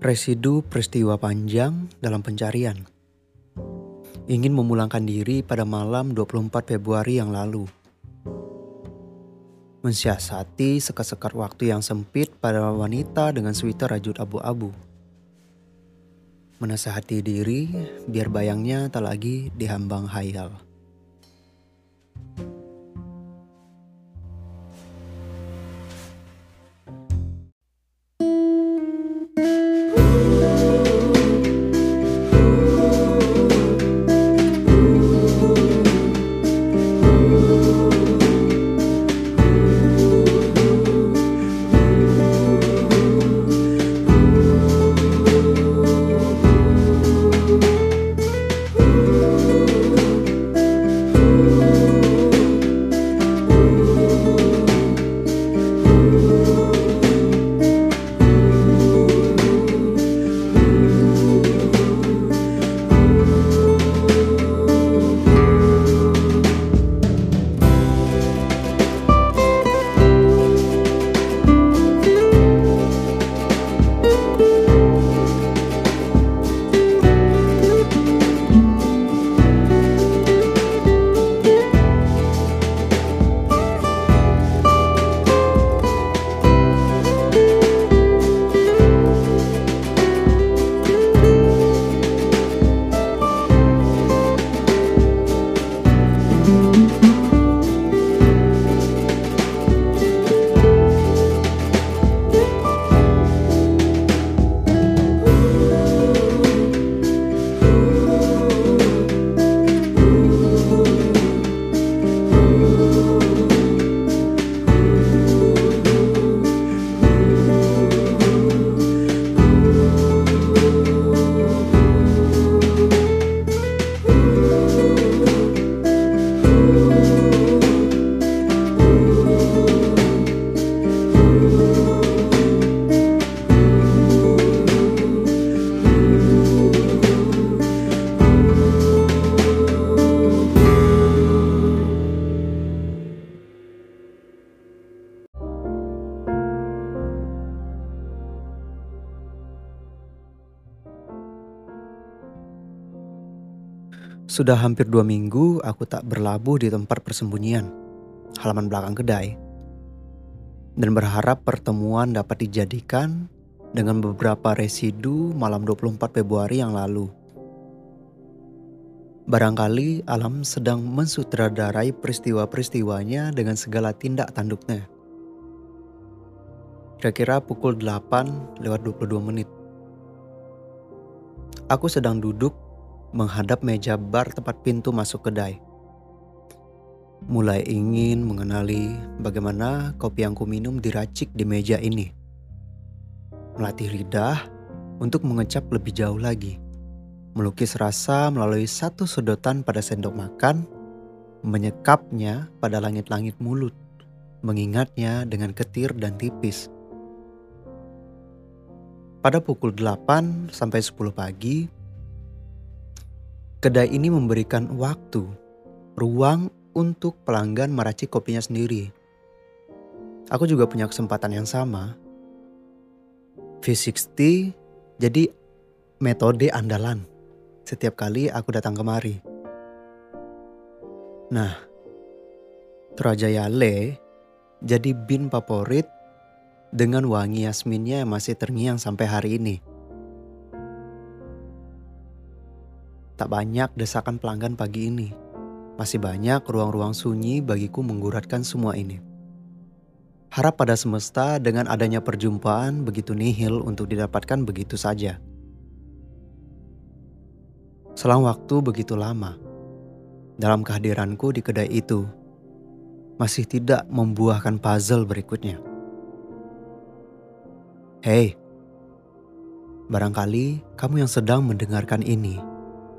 Residu peristiwa panjang dalam pencarian. Ingin memulangkan diri pada malam 24 Februari yang lalu. Mensiasati sekat-sekat waktu yang sempit pada wanita dengan sweater rajut abu-abu. Menasehati diri biar bayangnya tak lagi dihambang hayal. Sudah hampir dua minggu aku tak berlabuh di tempat persembunyian, halaman belakang kedai. Dan berharap pertemuan dapat dijadikan dengan beberapa residu malam 24 Februari yang lalu. Barangkali alam sedang mensutradarai peristiwa-peristiwanya dengan segala tindak tanduknya. Kira-kira pukul 8 lewat 22 menit. Aku sedang duduk menghadap meja bar tempat pintu masuk kedai. Mulai ingin mengenali bagaimana kopi yang kuminum diracik di meja ini. Melatih lidah untuk mengecap lebih jauh lagi. Melukis rasa melalui satu sedotan pada sendok makan, menyekapnya pada langit-langit mulut, mengingatnya dengan ketir dan tipis. Pada pukul 8 sampai 10 pagi, Kedai ini memberikan waktu, ruang untuk pelanggan meracik kopinya sendiri. Aku juga punya kesempatan yang sama. V60 jadi metode andalan setiap kali aku datang kemari. Nah, Trajaya Le jadi bin favorit dengan wangi yasminnya yang masih terngiang sampai hari ini. Tak banyak desakan pelanggan pagi ini. Masih banyak ruang-ruang sunyi bagiku mengguratkan semua ini. Harap pada semesta dengan adanya perjumpaan begitu nihil untuk didapatkan begitu saja. Selang waktu begitu lama, dalam kehadiranku di kedai itu, masih tidak membuahkan puzzle berikutnya. Hei, barangkali kamu yang sedang mendengarkan ini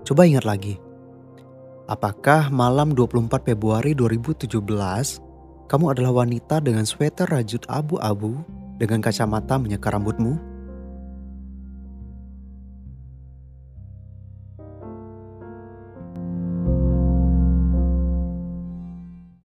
Coba ingat lagi. Apakah malam 24 Februari 2017 kamu adalah wanita dengan sweater rajut abu-abu dengan kacamata menyekar rambutmu?